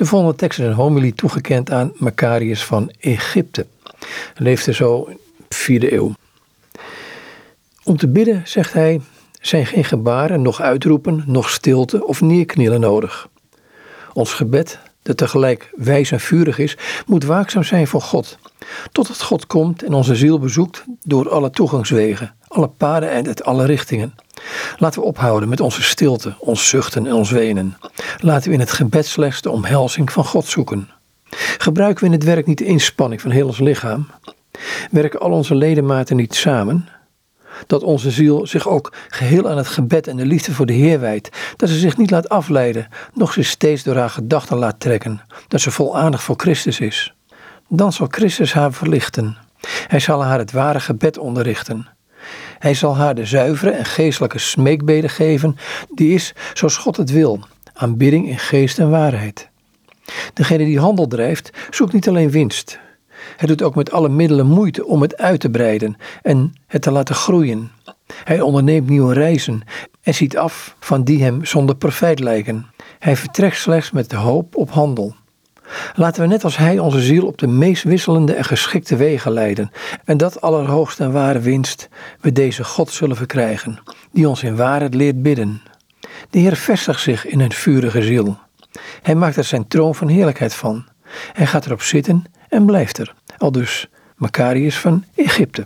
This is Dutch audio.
De volgende tekst is een homilie toegekend aan Macarius van Egypte. Hij leefde zo in de vierde eeuw. Om te bidden, zegt hij, zijn geen gebaren, nog uitroepen, nog stilte of neerknielen nodig. Ons gebed, dat tegelijk wijs en vurig is, moet waakzaam zijn voor God. Totdat God komt en onze ziel bezoekt door alle toegangswegen, alle paden en uit alle richtingen. Laten we ophouden met onze stilte, ons zuchten en ons wenen. Laten we in het gebed slechts de omhelzing van God zoeken. Gebruiken we in het werk niet de inspanning van heel ons lichaam? Werken al onze ledematen niet samen? Dat onze ziel zich ook geheel aan het gebed en de liefde voor de Heer wijdt. Dat ze zich niet laat afleiden, nog zich steeds door haar gedachten laat trekken. Dat ze vol aandacht voor Christus is. Dan zal Christus haar verlichten. Hij zal haar het ware gebed onderrichten. Hij zal haar de zuivere en geestelijke smeekbeden geven, die is zoals God het wil, aanbidding in geest en waarheid. Degene die handel drijft, zoekt niet alleen winst. Hij doet ook met alle middelen moeite om het uit te breiden en het te laten groeien. Hij onderneemt nieuwe reizen en ziet af van die hem zonder profijt lijken. Hij vertrekt slechts met de hoop op handel. Laten we net als Hij onze ziel op de meest wisselende en geschikte wegen leiden, en dat allerhoogste en ware winst we deze God zullen verkrijgen, die ons in waarheid leert bidden. De Heer vestigt zich in een vurige ziel. Hij maakt er zijn troon van heerlijkheid van. Hij gaat erop zitten en blijft er. Al dus Macarius van Egypte.